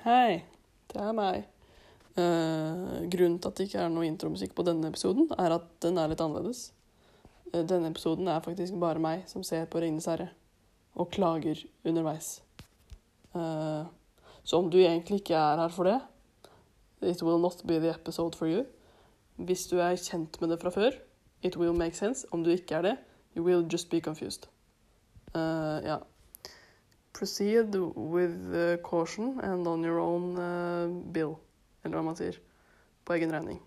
Hei, det er meg. Uh, grunnen til at det ikke er noe intromusikk på denne episoden, er at den er litt annerledes. Uh, denne episoden er faktisk bare meg som ser på 'Ringenes herre' og klager underveis. Uh, så om du egentlig ikke er her for det, it will not be the episode for you. Hvis du er kjent med det fra før, it will make sense. Om du ikke er det, you will just be confused. Ja. Proceed with uh, caution and on your own uh, bill. Eller hva man sier. På egen regning.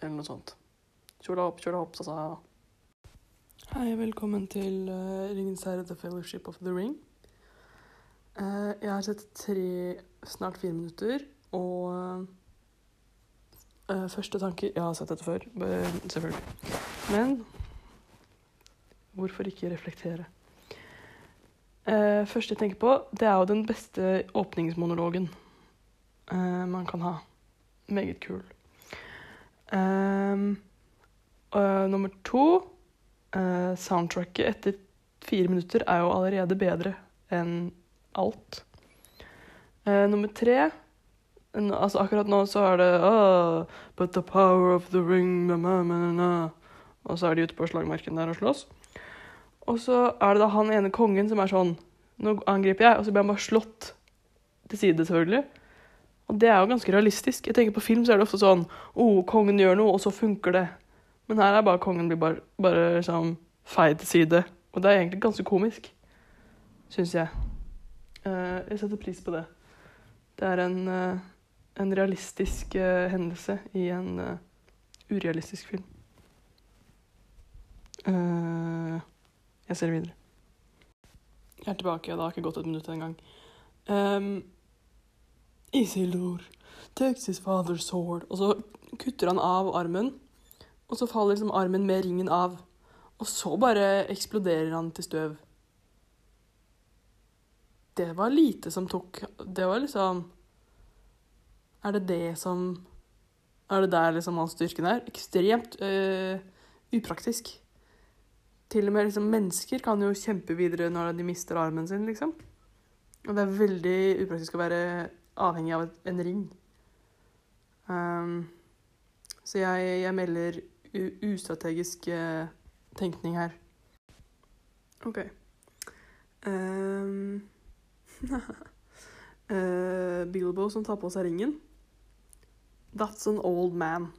Eller noe sånt. Kjola opp, kjola opp, sa sa. Hei, velkommen til uh, Ringens herre, The Fellowship of the Ring. Uh, jeg har sett tre, snart fire minutter, og uh, første tanke Jeg har sett dette før, selvfølgelig. Men hvorfor ikke reflektere? Uh, første jeg tenker på, det er jo den beste åpningsmonologen uh, man kan ha. Meget kul. Uh, nummer to eh, Soundtracket etter fire minutter er jo allerede bedre enn alt. Eh, nummer tre Altså akkurat nå så er det oh, But the power of the ring na, na, na. Og så er de ute på slagmarken der og slåss. Og så er det da han ene kongen som er sånn Nå angriper jeg, og så blir han bare slått til side, selvfølgelig. Og det er jo ganske realistisk. Jeg tenker På film så er det ofte sånn oh, kongen gjør noe, og så funker det. Men her er bare kongen blir bare, bare liksom feid til side. Og det er egentlig ganske komisk, syns jeg. Uh, jeg setter pris på det. Det er en, uh, en realistisk uh, hendelse i en urealistisk film. Eh, jeg ser videre. Jeg er tilbake, og det har ikke gått et minutt engang. Um, Isildur takes his father's sword. Og så kutter han av armen, og så faller liksom armen med ringen av. Og så bare eksploderer han til støv. Det var lite som tok Det var liksom Er det det som Er det der liksom hans styrken er? Ekstremt øh, upraktisk. Til og med liksom mennesker kan jo kjempe videre når de mister armen sin, liksom. Og det er veldig upraktisk å være avhengig av en ring. Um, så jeg, jeg melder ustrategisk uh, tenkning her. OK. Um, uh, Bilbo som tar på seg ringen. That's an old man.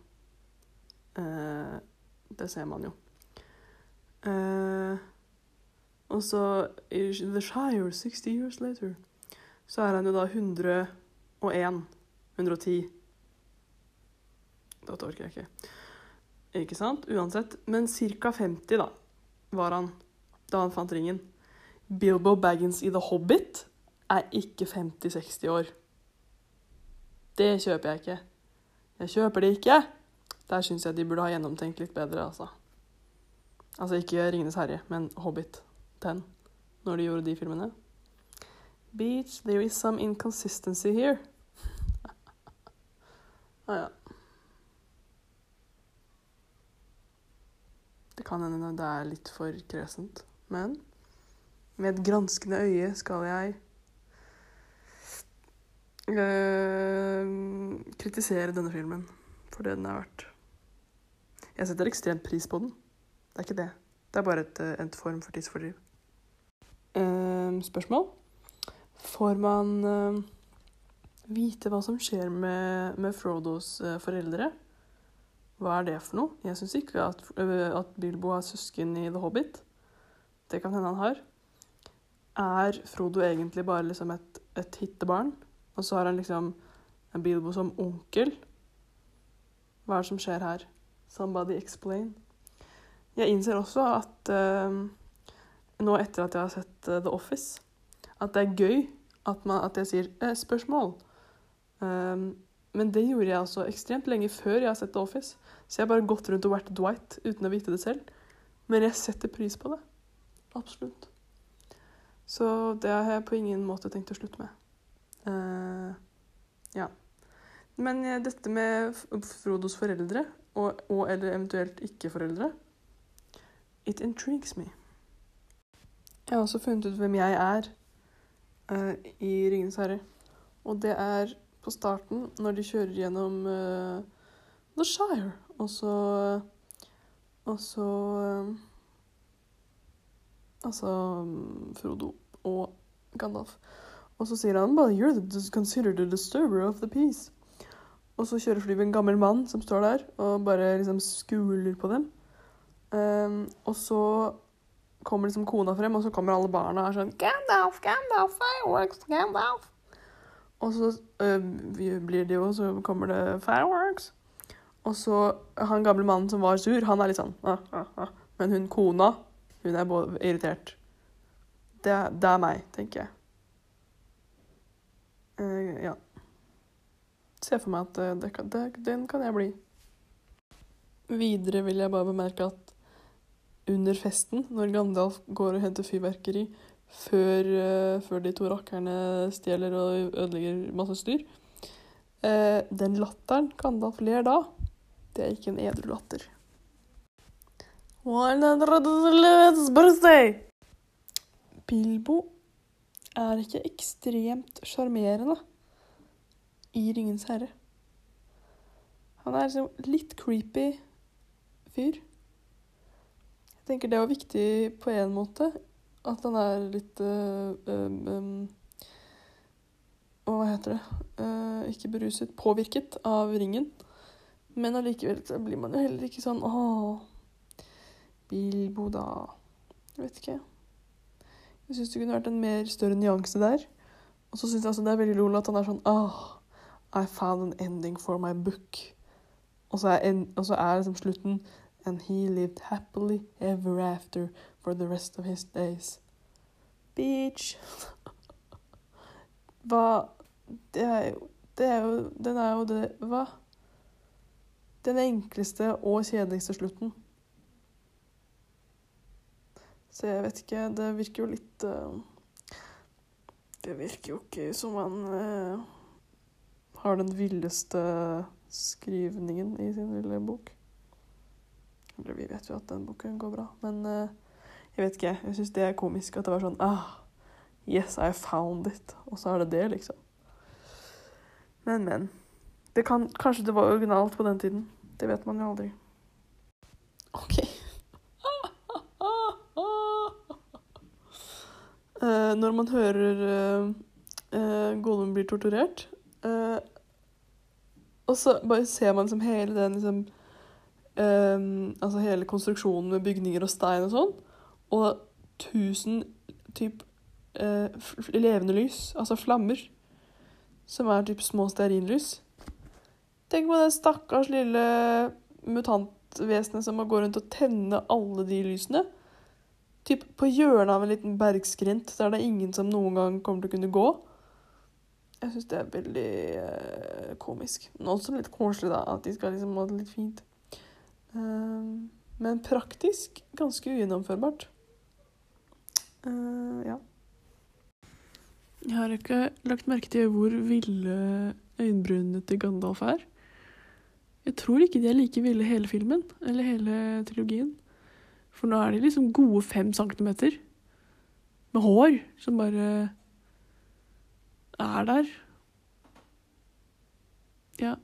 Uh, det ser man jo. Eh, og så The Shire, 60 years later, så er han jo da 101. 110. Dette orker jeg ikke. Ikke sant? Uansett. Men ca. 50, da, var han da han fant ringen. Bilbo Baggins i The Hobbit er ikke 50-60 år. Det kjøper jeg ikke. Jeg kjøper det ikke. Der syns jeg de burde ha gjennomtenkt litt bedre, altså. Altså ikke Ringenes herre, men Hobbit 10, når de gjorde de filmene. Beach, there is some inconsistency here. ah, ja. Det kan hende det er litt for kresent, men med et granskende øye skal jeg øh, kritisere denne filmen for det den er verdt. Jeg setter ekstremt pris på den. Det er ikke det. Det er bare et, en form for tidsfordriv. Eh, spørsmål? Får man eh, vite hva som skjer med, med Frodos eh, foreldre? Hva er det for noe? Jeg syns ikke at, øh, at Bilbo har søsken i The Hobbit. Det kan hende han har. Er Frodo egentlig bare liksom et, et hittebarn? Og så har han liksom en Bilbo som onkel? Hva er det som skjer her? Somebody explain. Jeg innser også at eh, nå etter at jeg har sett eh, The Office, at det er gøy at, man, at jeg sier eh, 'spørsmål'. Um, men det gjorde jeg altså ekstremt lenge før jeg har sett The Office. Så jeg har bare gått rundt og vært Dwight uten å vite det selv. Men jeg setter pris på det. Absolutt. Så det har jeg på ingen måte tenkt å slutte med. Uh, ja. Men dette med Frodos foreldre, og, og eller eventuelt ikke-foreldre, it intrigues me. Jeg har også funnet ut hvem jeg er uh, i Ringenes herre. Og det er på starten, når de kjører gjennom uh, The Shire, og så Og så eh, Altså Frodo og Gandalf. Og så sier han bare 'You're the, considered a disturber of the peace'. Og så kjører flyet en gammel mann som står der og bare liksom skuler på dem. Um, og så kommer liksom kona frem, og så kommer alle barna og er sånn 'Gandalf, Gandalf, fireworks, Gandalf'. Og så um, blir det jo, så kommer det 'fireworks'. Og så han gamle mannen som var sur, han er litt sånn ah, ah, ah. Men hun kona, hun er både irritert. Det, det er meg, tenker jeg. Uh, ja. Se for meg at eh, det, det, den kan jeg bli. Videre vil jeg bare bemerke at under festen, når Gandalf går og henter fyrverkeri før, uh, før de to rakkerne stjeler og ødelegger masse styr Uh, Den latteren Gandalf ler da, det er ikke en edru latter. 100th birthday! Bilbo er ikke ekstremt sjarmerende i Ringens herre. Han er liksom litt creepy fyr. Jeg tenker det var viktig på en måte, at han er litt øhm, øhm, Hva heter det? Uh, ikke beruset. Påvirket av ringen. Men allikevel så blir man jo heller ikke sånn Åh, Bilbo, da. Jeg vet ikke. Jeg syns det kunne vært en mer større nyanse der. Og så syns jeg altså det er veldig lol at han er sånn Åh, I found an ending for my book. Og så er, en, og så er liksom slutten And he lived happily ever after for the rest of his days. Bitch. Hva Det er jo Det er jo Den er jo det Hva? Den enkleste og kjedeligste slutten. Så jeg vet ikke, det virker jo litt uh, Det virker jo ikke som han uh, har den villeste skrivningen i sin lille bok. Eller vi vet jo at den boken går bra, men eh, jeg vet ikke. Jeg syns det er komisk at det var sånn ah, Yes, I found it. Og så er det det, liksom. Men, men. Det kan, kanskje det var originalt på den tiden. Det vet man jo aldri. OK. Uh, når man hører uh, Gollum blir torturert, og så bare ser man liksom hele den liksom eh, Altså hele konstruksjonen med bygninger og stein og sånn, og tusen typ uh, levende lys, altså flammer, som er typ små stearinlys. Tenk på det stakkars lille mutantvesenet som må gå rundt og tenne alle de lysene. Typ på hjørnet av en liten bergskrint der det er ingen som noen gang kommer til å kunne gå. Jeg syns det er veldig uh, komisk. Men også litt koselig, da, at de skal liksom ha det litt fint. Ehm, men praktisk ganske ugjennomførbart. Eh, ja. Jeg har ikke lagt merke til hvor ville øyenbrynene til Gandalf er. Jeg tror ikke de er like ville hele filmen, eller hele trilogien. For nå er de liksom gode fem centimeter. Med hår som bare er der. Ja.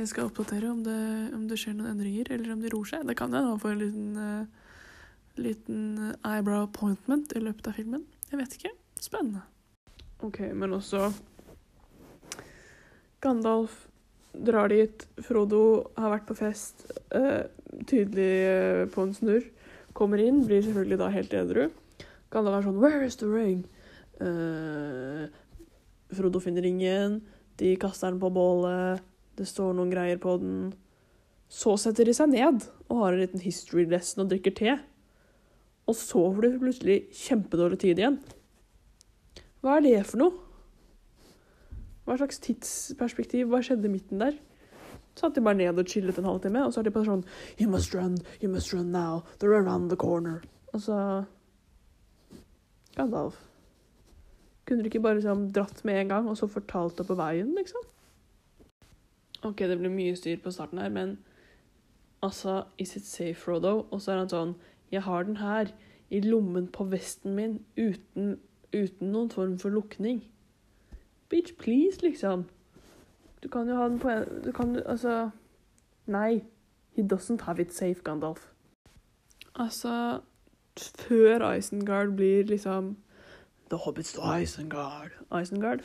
Jeg skal oppdatere om det, om det skjer noen endringer, eller om de roer seg. Det kan hende han får en liten, eh, liten eyebrow appointment i løpet av filmen. Jeg vet ikke. Spennende. OK, men også Gandalf drar dit. Frodo har vært på fest, eh, tydelig eh, på en snurr. Kommer inn, blir selvfølgelig da helt edru. Gandalf er sånn 'Where is the ring?' Eh, Frodo finner ringen. De kaster den på bålet. Det står noen greier på den. Så setter de seg ned og har en liten history lesson og drikker te. Og så får de plutselig kjempedårlig tid igjen. Hva er det for noe? Hva slags tidsperspektiv? Hva skjedde i midten der? Så Satt de bare ned og chillet en halvtime, og så er de bare sånn You must run, you must run now. They're around the corner. Og så Gandalf. Kunne du ikke bare liksom dratt med en gang, og så fortalt det på veien, liksom? OK, det blir mye styr på starten her, men altså Is it safe, Frodo? Og så er han sånn Jeg har den her, i lommen på vesten min, uten, uten noen form for lukning. Bitch, please, liksom. Du kan jo ha den på en Du kan jo Altså Nei. He doesn't have it safe, Gandalf. Altså Før Isengard blir liksom The Hobbits to Isengard. Isengard.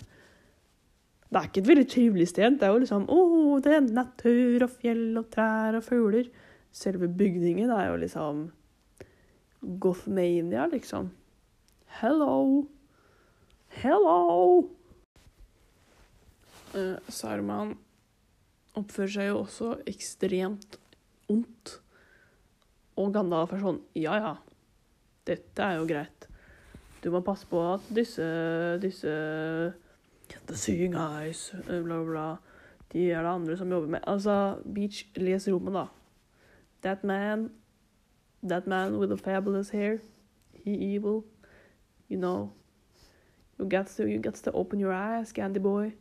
Det er ikke et veldig trivelig sted. Det er jo liksom Å, oh, det er natur og fjell og trær og fugler. Selve bygningen er jo liksom Gothmania, liksom. Hello. Hello. Uh, Saruman oppfører seg jo også ekstremt ondt. Og Gandalf er sånn Ja, ja, dette er jo greit. Du må passe på at disse disse The Seeing Eyes, bla, bla, bla. De er det andre som jobber med Altså, Beach, les rommet, da. That man That man with the fabulous hair. He evil. You know. You got to you got to open your eyes, Candy boy.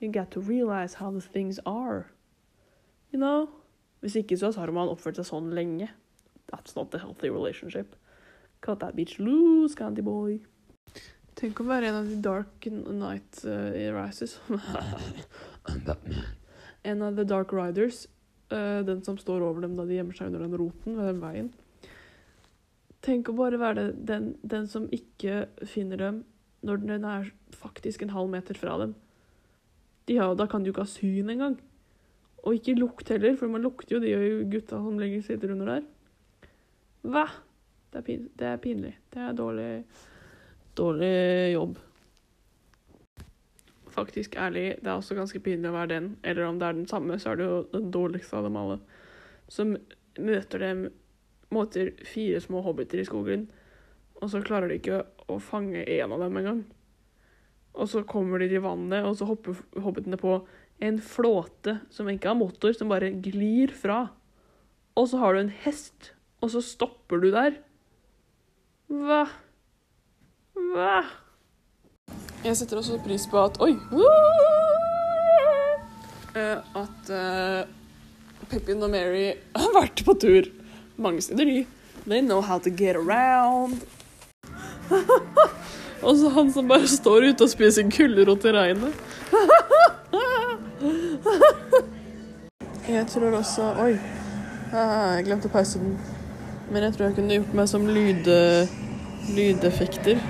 You got to realize how the things are. You know? Hvis ikke så har man oppført seg sånn lenge. That's not a healthy relationship. Cut that bitch loose, Candy boy. Tenk å være en av de Dark Night uh, Rises. en av The Dark Riders. Uh, den som står over dem da de gjemmer seg under den roten ved den veien. Tenk å bare være den, den som ikke finner dem når den er faktisk en halv meter fra dem. De har, da kan de jo ikke ha syn engang. Og ikke lukt heller, for man lukter jo de gutta som legger sitter under der. Hva? Det er, pin, det er pinlig. Det er dårlig, dårlig jobb. Faktisk ærlig, det er også ganske pinlig å være den. Eller om det er den samme, så er det jo den dårligste av dem alle. Som møter dem måter fire små hobbiter i skogen, og så klarer de ikke å fange en av dem engang. Og så kommer de til vannet, og så hopper hobbitene på en flåte som ikke har motor, som bare glir fra. Og så har du en hest, og så stopper du der. Hva? Jeg setter også pris på at Oi! Uh, at uh, Pippin og Mary har vært på tur mange steder. De They know how to get around. og så han som bare står ute og spiser gulrot i regnet. jeg tror også Oi, jeg glemte å pause den. Men jeg tror jeg kunne gjort meg som lyd, lydeffekter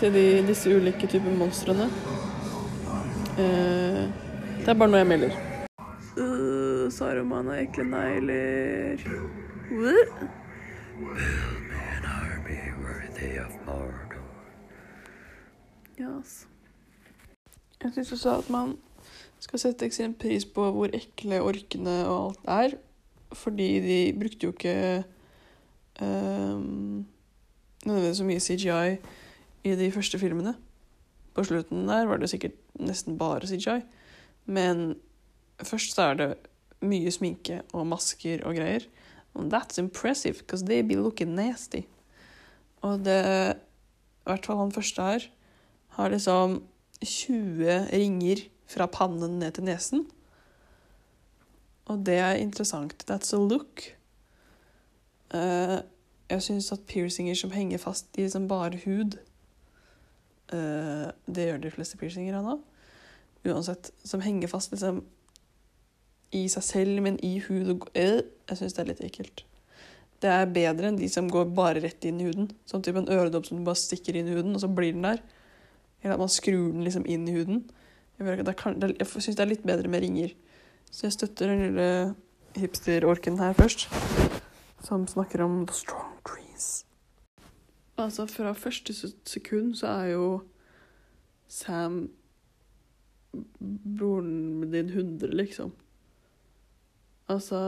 til de, disse ulike typer monstrene. Eh, det er bare noe jeg melder. Uh, Saruman har ekle negler. Yes. Jeg syns også at man skal sette ekstremt pris på hvor ekle orkene og alt er. Fordi de brukte jo ikke um, nødvendigvis så mye CGI i de første filmene. På slutten der var det sikkert nesten bare CGI. Men først så er det mye sminke og masker og greier. And that's impressive, because they be looking nasty. Og det I hvert fall han første her har liksom 20 ringer fra pannen ned til nesen. Og det er interessant. That's a look. Uh, jeg syns at piercinger som henger fast i liksom bare hud Det gjør de fleste piercinger av nå. Uansett. Som henger fast liksom i seg selv, men i hud og øh, Jeg syns det er litt ekkelt. Det er bedre enn de som går bare rett inn i huden. Sånn type en øredobb som du bare stikker inn i huden, og så blir den der. Eller at man skrur den liksom inn i huden. Jeg, jeg syns det er litt bedre med ringer. Så jeg støtter den lille hipster-orken her først, som snakker om the strong trees. Altså, fra første sekund så er jo Sam broren din 100, liksom. Altså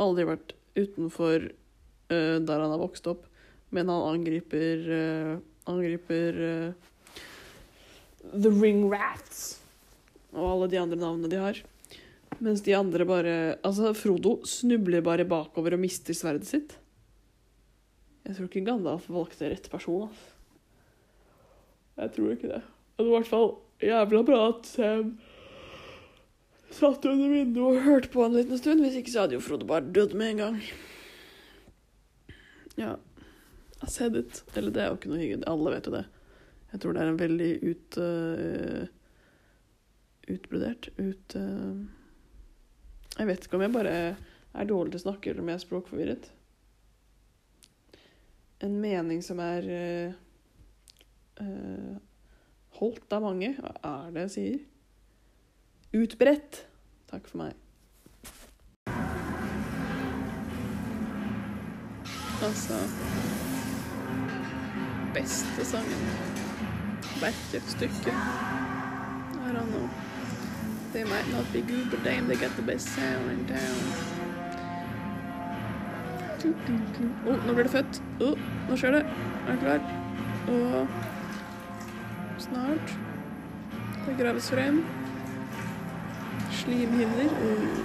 Aldri vært utenfor uh, der han har vokst opp, men han angriper uh, Angriper uh, The Ring Rats og alle de andre navnene de har. Mens de andre bare Altså, Frodo snubler bare bakover og mister sverdet sitt. Jeg tror ikke Gandalf valgte rett person, altså. Jeg tror ikke det. Var i hvert fall jævla bra at Sam satt under vinduet og hørte på en liten stund. Hvis ikke så hadde jo Frode bare dødd med en gang. Ja. I said it. Eller det er jo ikke noe hyggelig. Alle vet jo det. Jeg tror det er en veldig ut... Uh, utbrodert ut Uh, Jeg vet ikke om jeg bare er dårlig til å snakke, eller om jeg er språkforvirret. En mening som er eh, holdt av mange. Hva er det jeg sier? Utbredt. Takk for meg. Altså Beste sangen. Verket, stykket. I don't know. They might not be good, but damn, they got the best sound in town. Oh, nå blir det født. Oh, nå skjer det. Er du klar? Og snart. Det graves frem. Slimhinner. Uh,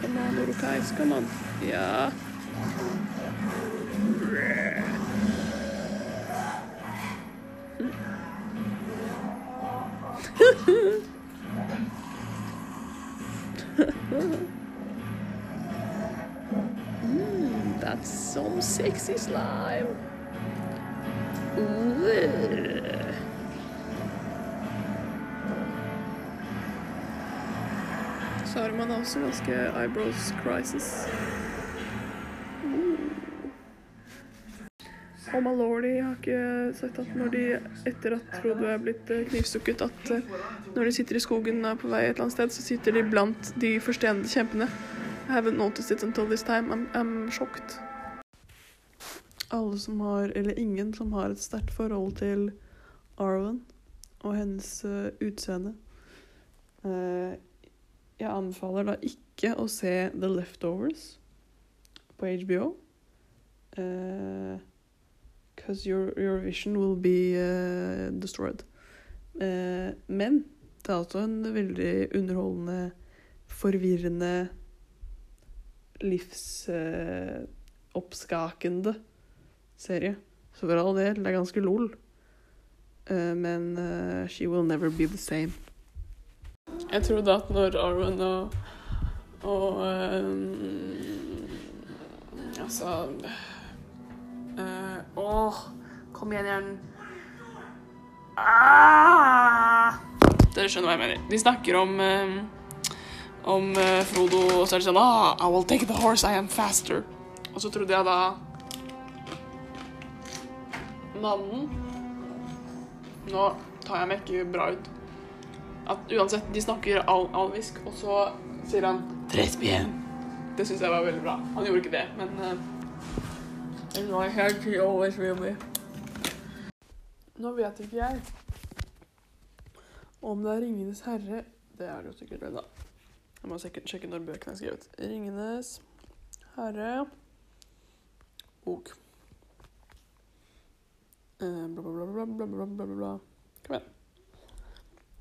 Come on, Orokais, come on. Ja. Slime. Ooh. Så har også ganske eyebrows crisis. Og Malordi har ikke sagt at når de, etter at Frodo er blitt eh, knivstukket, at eh, når de sitter i skogen på vei et eller annet sted, så sitter de blant de forstenede kjempene. I haven't noticed it until this time. I'm, I'm shocked. Alle som har, eller ingen som har et sterkt forhold til Arwen og hennes uh, utseende. Uh, jeg anbefaler da ikke å se The Leftovers på HBO. Because your, your vision will be destroyed. Men det er altså en veldig underholdende, forvirrende, livsoppskakende serie. Så for all del, det er ganske lol. men she will never be the same. Jeg trodde at når Arwen og, og um, Altså uh, Åh, kom igjen, hjernen. Ah! Dere skjønner hva jeg mener. De snakker om um, om uh, Frodo, og så er det sånn ah, I will take the horse, I am faster. Og så trodde jeg da Mannen Nå tar jeg meg ikke bra ut at uansett, de snakker al alvisk, og så sier han Trespien! Det syns jeg var veldig bra. Han gjorde ikke det, men uh. Nå vet ikke jeg om det er 'Ringenes herre'. Det er det jo sikkert det, da. Jeg må sjekke når bøkene er skrevet. 'Ringenes herre' bok. Eh, bla, bla, bla, Kom igjen.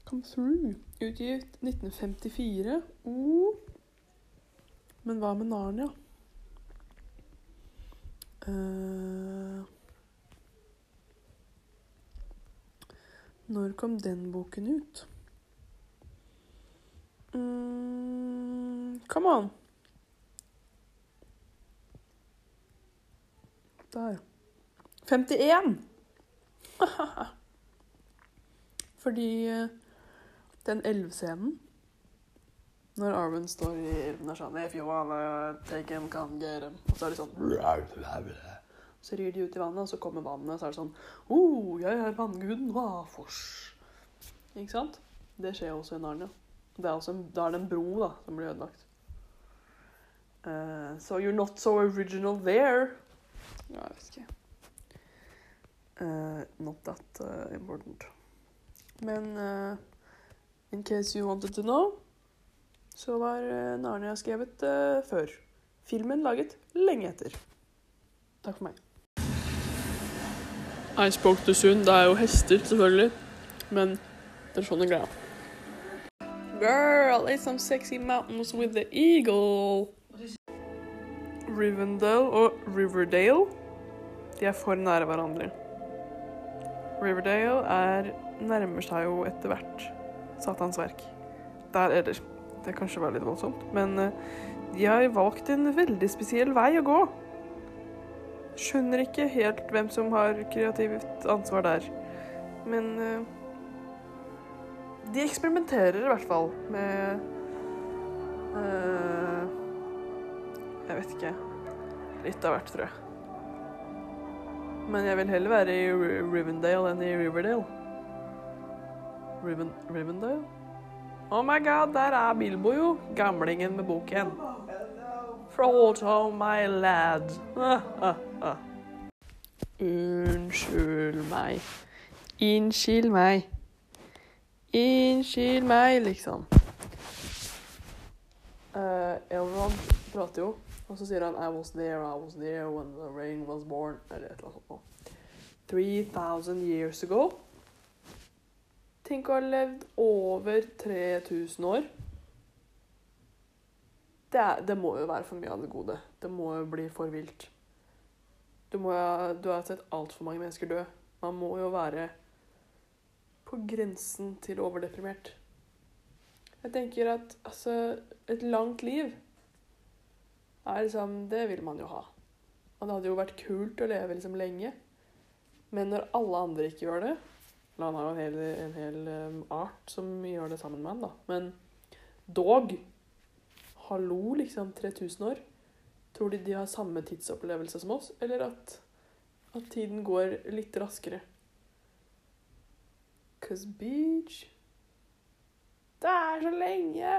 Come Through, utgitt 1954. Oh. Men hva med Narnia? Uh. Når kom den boken ut? Mm, come on! Der. 51! Fordi uh, den elvscenen når Arwen står i elven og sånn så er det sånn Så rir de ut i vannet, og så kommer vannet, og så er det sånn oh, jeg er vannguden, Vafors. Ikke sant? Det skjer også i Narnia. Det er en, da er det en bro da, som blir ødelagt. Uh, so you're not so original there. Ja, jeg vet ikke. Uh, not that uh, important. Men In case you wanted to know, så var uh, Narnia skrevet uh, før. Filmen laget lenge etter. Takk for meg. I spoke too soon. Det er jo hester, selvfølgelig. Men det er sånn en greia. Girl, it's some sexy mountains with the eagle. Rivendell og Riverdale, de er for nære hverandre. Riverdale er, nærmer seg jo etter hvert Satans verk. Der eller Det kanskje var litt voldsomt, men uh, de har valgt en veldig spesiell vei å gå. Skjønner ikke helt hvem som har kreativt ansvar der, men uh, de eksperimenterer i hvert fall med uh, Jeg vet ikke. Litt av hvert, tror jeg. Men jeg vil heller være i Rivendale enn i Riverdale. Riven Rivendale? Oh my god, der er Bilbo jo. Gamlingen med boken. Frodo, my lad. Unnskyld meg. Innskyld meg. Innskyld meg, liksom. Uh, Elrond prater jo, og så sier han I was there, I was there when the rain was born. Eller et eller annet sånt 3000 years ago. Tenk å ha levd over 3000 år. Det, er, det må jo være for mye av det gode. Det må jo bli for vilt. Du, må, du har sett altfor mange mennesker dø. Man må jo være på grensen til overdeprimert. Jeg tenker at altså, et langt liv er liksom Det vil man jo ha. Og det hadde jo vært kult å leve liksom lenge. Men når alle andre ikke gjør det eller Han har jo en hel, en hel um, art som gjør det sammen med han, da. Men dog Hallo, liksom. 3000 år. Tror de de har samme tidsopplevelse som oss, eller at, at tiden går litt raskere? Cause beach Det er så lenge!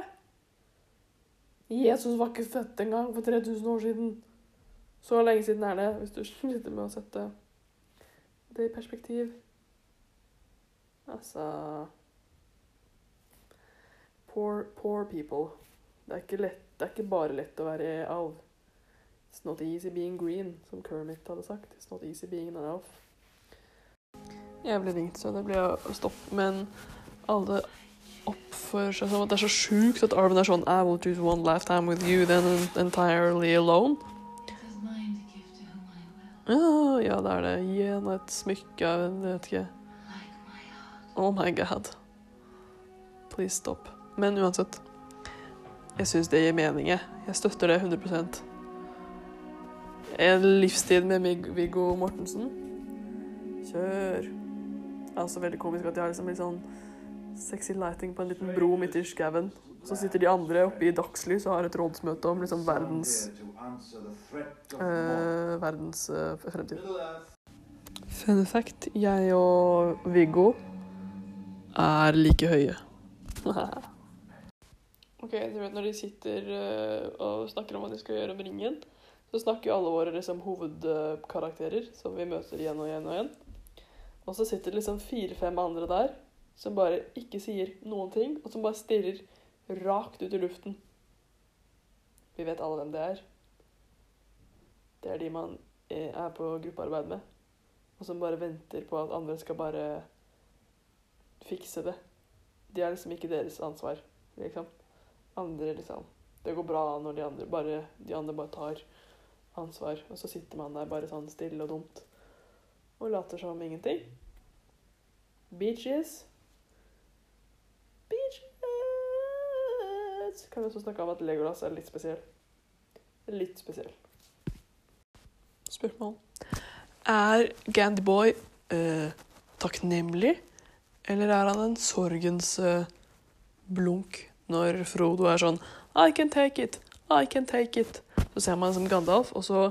Jesus var ikke født engang for 3000 år siden. Så lenge siden er det, hvis du sliter med å sette det i perspektiv. Altså Poor, poor people. Det er, ikke lett, det er ikke bare lett å være alv. It's not easy being green, som Kermit hadde sagt. It's not easy being an elf. Jeg ble ringt, så det ble å stoppe. Men alle oppfører seg som at det er så sjukt at arven er sånn I will choose one lifetime with you, then entirely alone. Ja, ja, det er det. Gi henne et smykke av en, vet ikke. Oh my god. Please stop. Men uansett. Jeg syns det gir mening, jeg. Jeg støtter det 100 En livstid med Viggo Mortensen. Kjør. Det er også veldig komisk at de har liksom litt sånn sexy lighting på en liten bro midt i skauen. Så sitter de andre oppe i dagslys og har et rådsmøte om liksom verdens eh, verdens eh, fremtid. Fun fact, jeg og Viggo er like høye. ok, du vet når de sitter eh, og snakker om hva de skal gjøre om ringen, så snakker jo alle våre liksom, hovedkarakterer som vi møter igjen og igjen og igjen. Og så sitter det liksom fire-fem andre der som bare ikke sier noen ting, og som bare stirrer rakt ut i luften. Vi vet alle hvem det er. Det er de man er på gruppearbeid med, og som bare venter på at andre skal bare fikse det. De er liksom ikke deres ansvar, liksom. Andre liksom Det går bra når de andre bare, de andre bare tar ansvar, og så sitter man der bare sånn stille og dumt og later som ingenting. Beaches. Beaches. Kan vi også snakke om at Legolas er litt spesiell. Litt spesiell. Spørsmål. Er Gandyboy eh, takknemlig, eller er han en sorgens eh, blunk når Frodo er sånn I can take it, I can take it. Så ser man som Gandalf, og så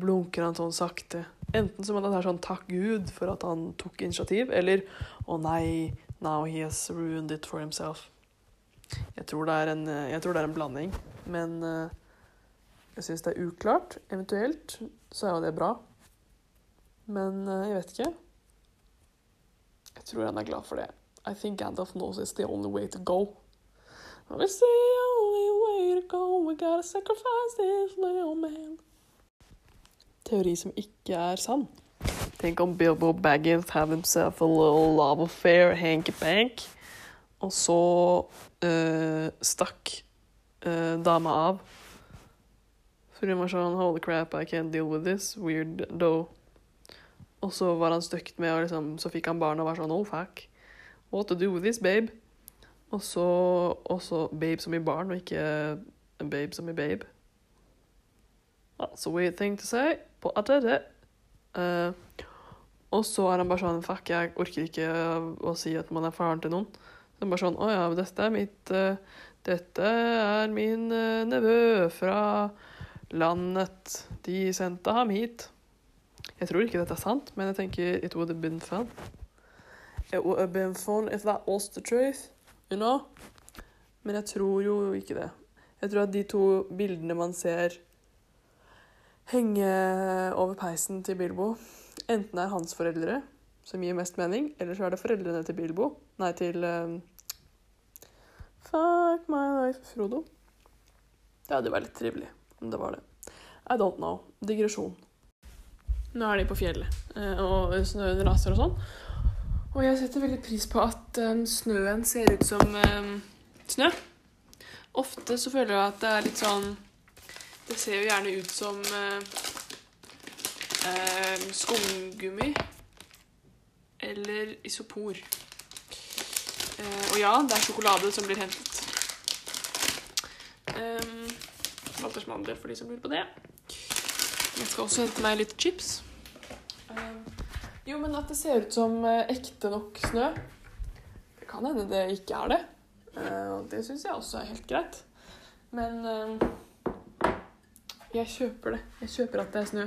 blunker han sånn sakte. Enten som at han er sånn takk Gud for at han tok initiativ, eller å nei, now he has ruined it for himself. Jeg tror det er en, eh, det er en blanding, men eh, jeg syns det er uklart. Eventuelt så er jo det bra. Men eh, jeg vet ikke. Jeg tror han er glad for det. I think Gandalf knows it's the only way to go. It's the only way to go, we gotta sacrifice this little man. Teori som ikke er sann. Tenk om Bilbo Baggins had himself a little love affair, hanky-pank, og så eh, stakk eh, dama av. For hun var sånn Holy crap, I can't deal with this. Weird though. Og så var han støkt med, og liksom, så fikk han barn og var sånn Oh, fuck. What to do with this, babe? Og så også babe som i barn, og ikke babe som i babe. That's a weird thing to say, I did it. Eh, og så er han bare sånn Fuck, jeg orker ikke å si at man er faren til noen. Det er bare sånn Å ja, dette er mitt eh, Dette er min eh, nevø fra landet. De sendte ham hit. Jeg tror ikke dette er sant, men jeg tenker it would have been fun. It would have been fun if that was the truth, you know? Men jeg tror jo ikke det. Jeg tror at de to bildene man ser henge over peisen til Bilbo, enten er hans foreldre, som gir mest mening, eller så er det foreldrene til Bilbo. Nei, til um, Fuck my life, Frodo. Det hadde vært litt trivelig om det var det. I don't know. Digresjon. Nå er de på fjellet, eh, og snøen raser og sånn. Og jeg setter veldig pris på at um, snøen ser ut som um, snø. Ofte så føler jeg at det er litt sånn Det ser jo gjerne ut som eh, eh, skumgummi. Eller isopor. Eh, og ja, det er sjokolade som blir hentet. Um, Walters mandel for de som lurer på det. Jeg skal også hente meg litt chips. Um, jo, men at det ser ut som eh, ekte nok snø. Det kan hende det ikke er det. Og det syns jeg også er helt greit. Men eh, jeg kjøper det. Jeg kjøper at det er snø.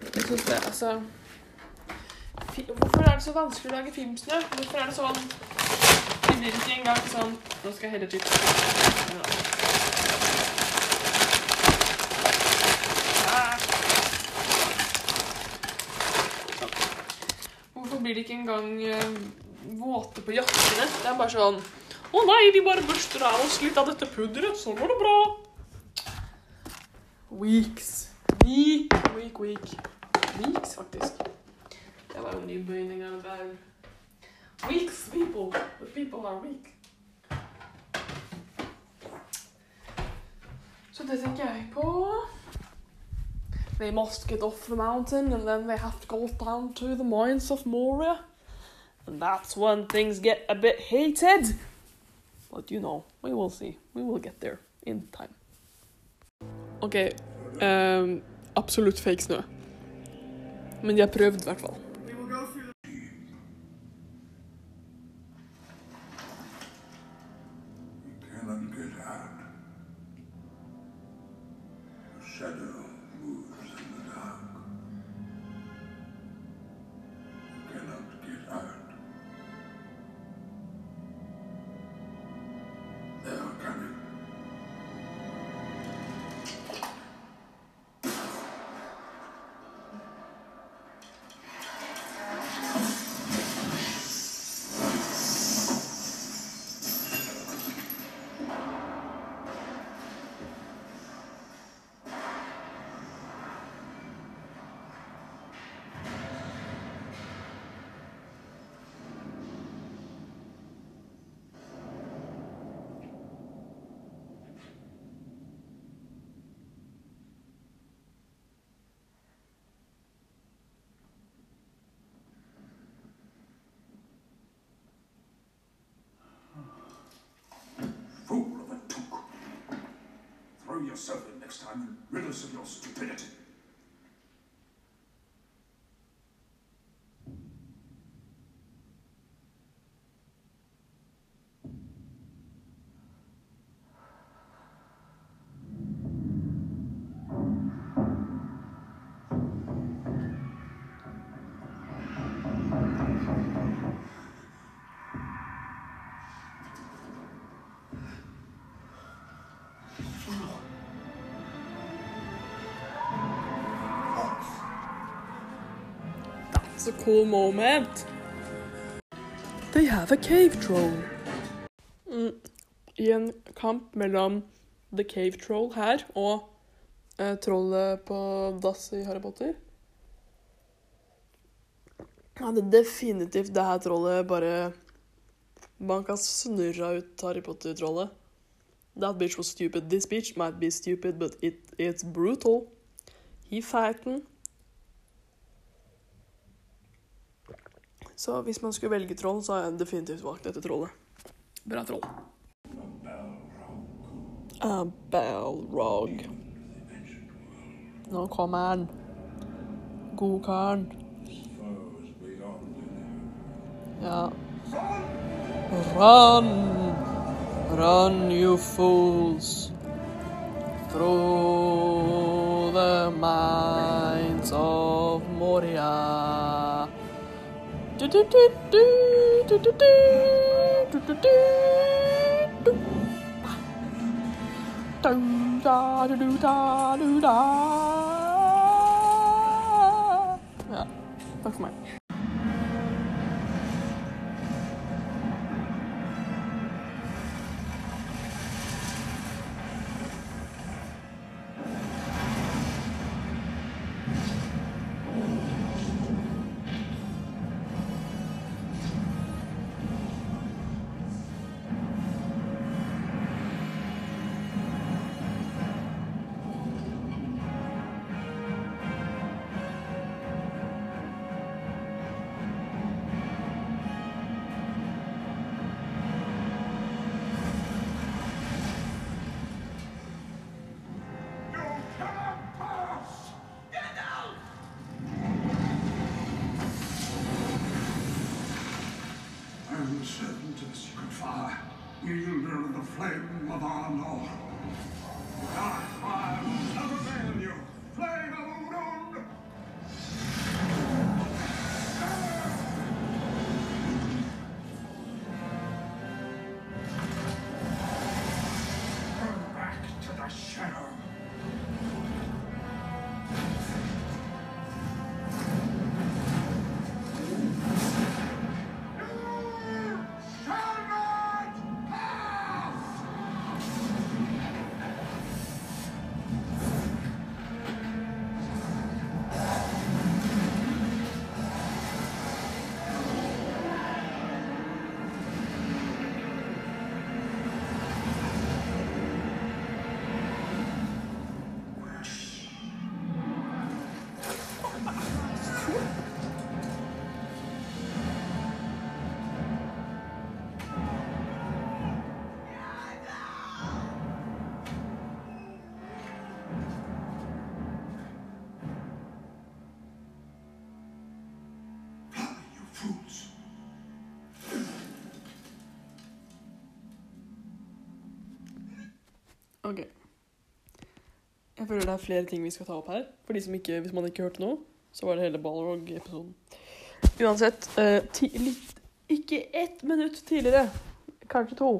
Jeg syns det, altså Hvorfor er det så vanskelig å lage filmsnø? Hvorfor er det sånn Det ikke engang sånn Nå skal jeg helle chips. Ah. Sånn. Hvorfor blir de ikke engang eh, våte på jakkene? Det er bare sånn Å nei, vi bare børster av oss litt av dette pudderet, så går det bra. Weeks. Week, week, week. Weeks, faktisk. Det var jo nybøyning av det der. Weeks, people. The people are weak. Så det tenker jeg på. They must get off the mountain and then they have to go down to the mines of Moria. And that's when things get a bit heated. But you know, we will see. We will get there in time. OK. Um, ehm, absolutt fake snø. Men de har i fall. Yourself in next time and rid us of your stupidity. A cool moment. They have a cave troll. Mm. I en kamp mellom The Cave Troll her og eh, trollet på dass i Harry Potter hadde definitivt det her trollet bare banka snurra ut Harry Potter-trollet. That bitch was stupid. This bitch might be stupid, but it, it's brutal. He fighten. Så hvis man skulle velge troll, så har jeg definitivt valgt dette trollet. Bra troll. A Balrog. Nå kommer han. Godkaren. Ja. Run! Run, you fools! Through the mines of Moria. Oh, that's mine. Føler det er flere ting vi skal ta opp her. For de som ikke, Hvis man ikke hørte noe, så var det hele Balrog-episoden. Uansett, eh, ti, litt, ikke ett minutt tidligere, kanskje to,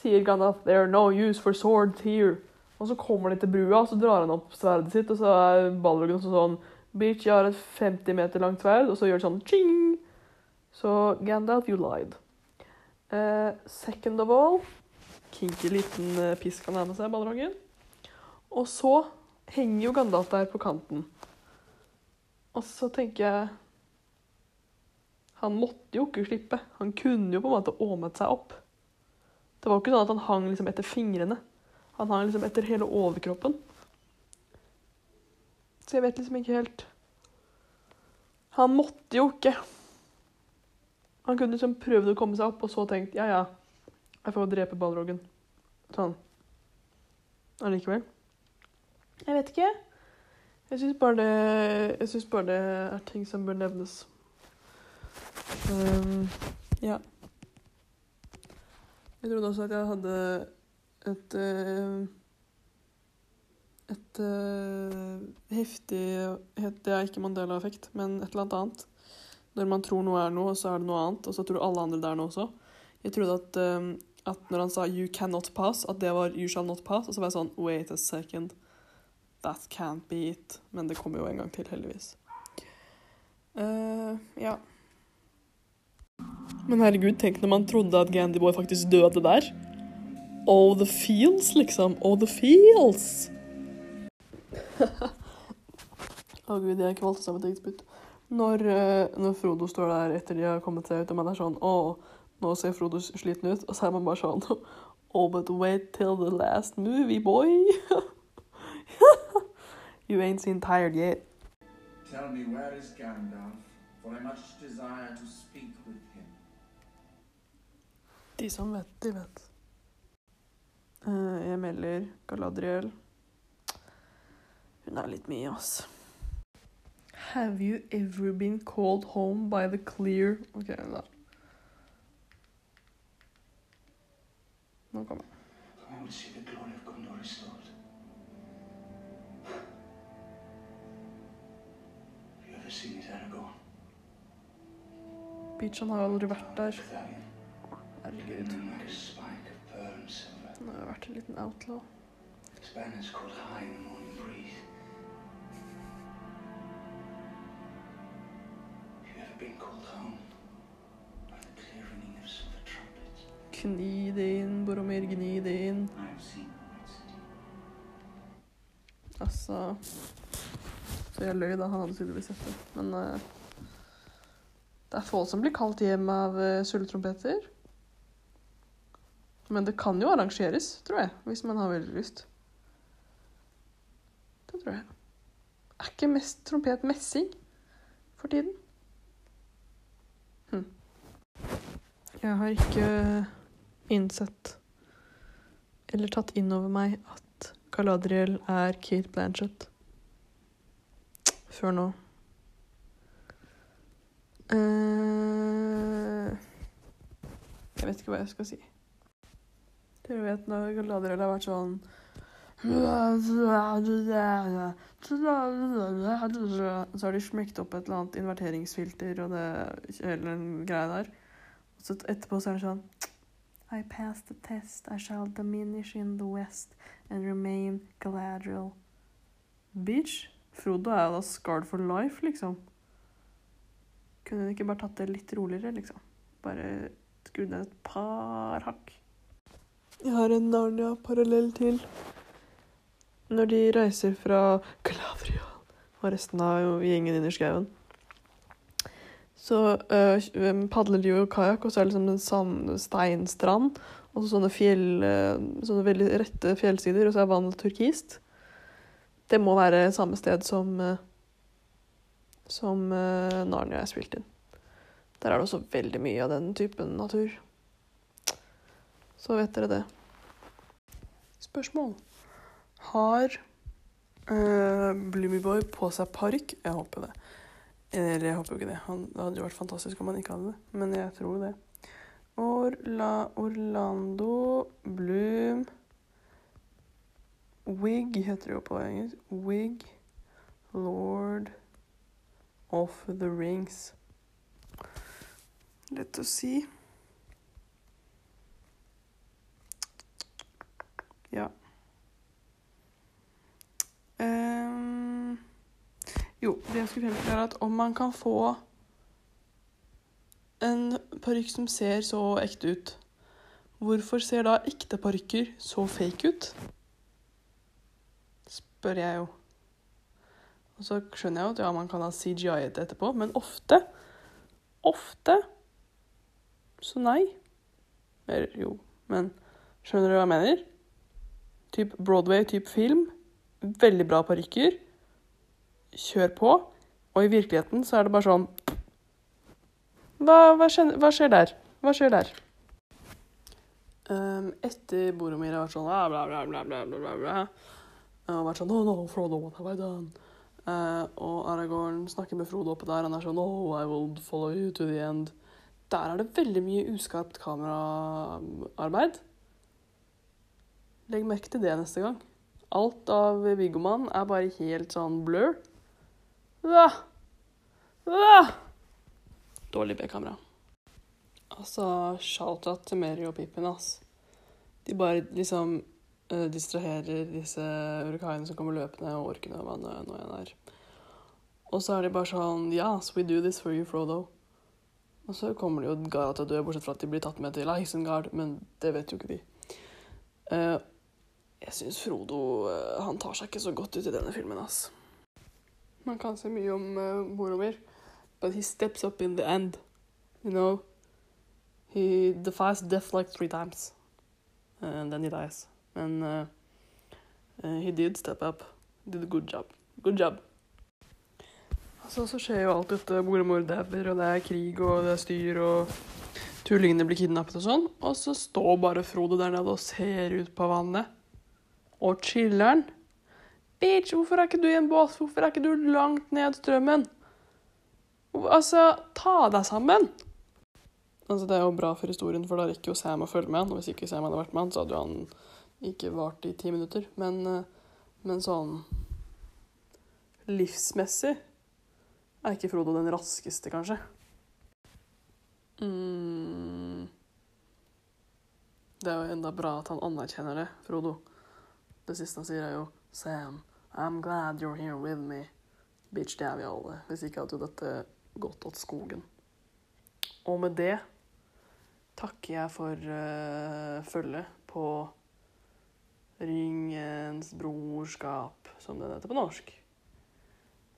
sier Gandalf 'There are no use for swords here'. Og så kommer de til brua, og så drar han opp sverdet sitt, og så er Balrogen også sånn 'Bitch, jeg har et 50 meter langt sverd', og så gjør det sånn ching. Så Gandalf, you lied. Eh, second of all kinky liten eh, pisk han har med seg, Balrogen. Og så henger jo Gandalf der på kanten. Og så tenker jeg Han måtte jo ikke slippe. Han kunne jo på en måte åmet seg opp. Det var jo ikke sånn at han hang liksom etter fingrene. Han hang liksom etter hele overkroppen. Så jeg vet liksom ikke helt Han måtte jo ikke. Han kunne liksom prøvd å komme seg opp, og så tenkt ja, ja, jeg får drepe ballroggen. Sånn. Allikevel. Jeg vet ikke. Jeg syns bare bare det er ting som bør nevnes. Um, ja. Jeg trodde også at jeg hadde et eh, Et eh, heftig Det er ikke Mandela-effekt, men et eller annet annet. Når man tror noe er noe, så er det noe annet, og så tror alle andre det er noe også. Jeg trodde at, eh, at når han sa 'you cannot pass', at det var 'you shall not pass'. Og så var jeg sånn 'wait a second'. That can't be it. Men det kommer jo en gang til, heldigvis. Uh, ja. Men herregud, tenk når man trodde at Gandyboy faktisk døde der. Oh, the feels, liksom. Oh, the feels. Å gud, jeg kvalte seg med et eget spytt. Når, eh, når Frodo står der etter de har kommet seg ut, og man er sånn Å, nå ser Frodo sliten ut. Og så er man bare sånn Oh, but wait till the last movie, boy. you ain't seen tired yet. Tell me, where is Gandalf? For I much desire to speak with him. De som vet, de vet. Eh, jeg melder Galadriel. Hun er litt mye, ass. Have you ever been called home by the clear Ok, da. Nå kommer han. Beach, han har jo aldri vært der. Herregud. Han har jo vært en liten outlaw. Gni det inn, Boromir, gni det inn. Altså Så jeg løy da, han hadde tydeligvis sett det. Men eh, det er få som blir kalt hjem av sulletrompeter. Men det kan jo arrangeres, tror jeg, hvis man har veldig lyst. Det tror jeg. Er ikke mest trompet messing for tiden? Hm. Jeg har ikke innsett eller tatt inn over meg at Galadriel er Kate Blanchett. Før nå. Eh, jeg vet ikke hva jeg skal si. Dere vet når Galadriel har vært sånn Så har de smekt opp et eller annet inverteringsfilter og det hele den greia der. Og så etterpå så er det sånn I passed the test. I shall diminish in the west and remain Galadriel. Bitch. Frodo er da scarred for life, liksom. Kunne hun ikke bare tatt det litt roligere, liksom? Bare skrudd ned et par hakk. Jeg har en Narnia-parallell til. Når de reiser fra Galadriel og resten av gjengen inn i skauen, så øh, padler de jo kajakk, og så er det liksom en sand, steinstrand, og så sånne fjell, øh, sånne veldig rette fjellsider, og så er vannet turkist. Det må være samme sted som, øh, som uh, Narnia er spilt inn. Der er det også veldig mye av den typen natur. Så vet dere det. Spørsmål. Har uh, Bloomyboy på seg parykk? Jeg håper det. Eller jeg håper jo ikke det. Han, det hadde jo vært fantastisk om han ikke hadde det, men jeg tror det. Orla, Orlando Bloom Wig heter det jo på engelsk. Wig Lord of the Rings. Lett å si. Ja. Um, jo, det jeg skulle frem til, er at om man kan få en parykk som ser så ekte ut, hvorfor ser da ekte parykker så fake ut? Spør jeg jo. Og så skjønner jeg at ja, man kan ha CGI-et etterpå, men ofte, ofte, så nei. Eller jo, men skjønner du hva jeg mener? Typ Broadway, typ film. Veldig bra parykker. Kjør på. Og i virkeligheten så er det bare sånn Hva, hva, skjer, hva skjer der? Hva skjer der? Um, etter Boromir har vært sånn bla, bla, bla, bla, bla, bla, bla. Og vært sånn No, no, Frodo, what have I done? Eh, og Aragorn snakker med Frodo oppe der. Han er sånn Oh, I will follow you to the end. Der er det veldig mye uskarpt kameraarbeid. Legg merke til det neste gang. Alt av Viggomann er bare helt sånn blur. Ah! Ah! Dårlig B-kamera. Altså, shout-out til Mary og Pippin, ass. De bare liksom distraherer disse urukaiene som kommer løpende, og orkene og hva nå enn er. Og så er de bare sånn Yes, we do this for you, Frodo. Og så kommer de jo Gara til å dø, bortsett fra at de blir tatt med til Isengard, men det vet jo ikke de. Eh, jeg syns Frodo eh, han tar seg ikke så godt ut i denne filmen, ass. Man kan si mye om Boromir, but he steps up in the end. You know? He defies death like three times. And then he dies. Men uh, he did step up. Did a good job. Good job. Altså, så skjer jo alt dette. Boromor dauer, og det er krig, og det er styr, og tullingene blir kidnappet og sånn. Og så står bare Frode der nede og ser ut på vannet. Og chiller'n. Bitch, hvorfor er ikke du i en båt? Hvorfor er ikke du langt ned strømmen? Altså, ta deg sammen. Altså, det er jo bra for historien, for da rekker jo Sam å følge med. Og hvis ikke Sam hadde vært med så hadde jo han ikke varte i ti minutter. Men, eh, men sånn livsmessig er ikke Frodo den raskeste, kanskje. Mm. Det er jo enda bra at han anerkjenner det, Frodo. Det siste han sier, er jo Sam, I'm glad you're here with me. Bitch, det er vi alle. Hvis ikke hadde jo dette gått åt skogen. Og med det takker jeg for uh, følget på Ringens brorskap, som den heter på norsk.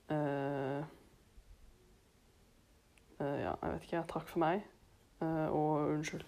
Uh, uh, ja, jeg vet ikke. Takk for meg, uh, og unnskyld.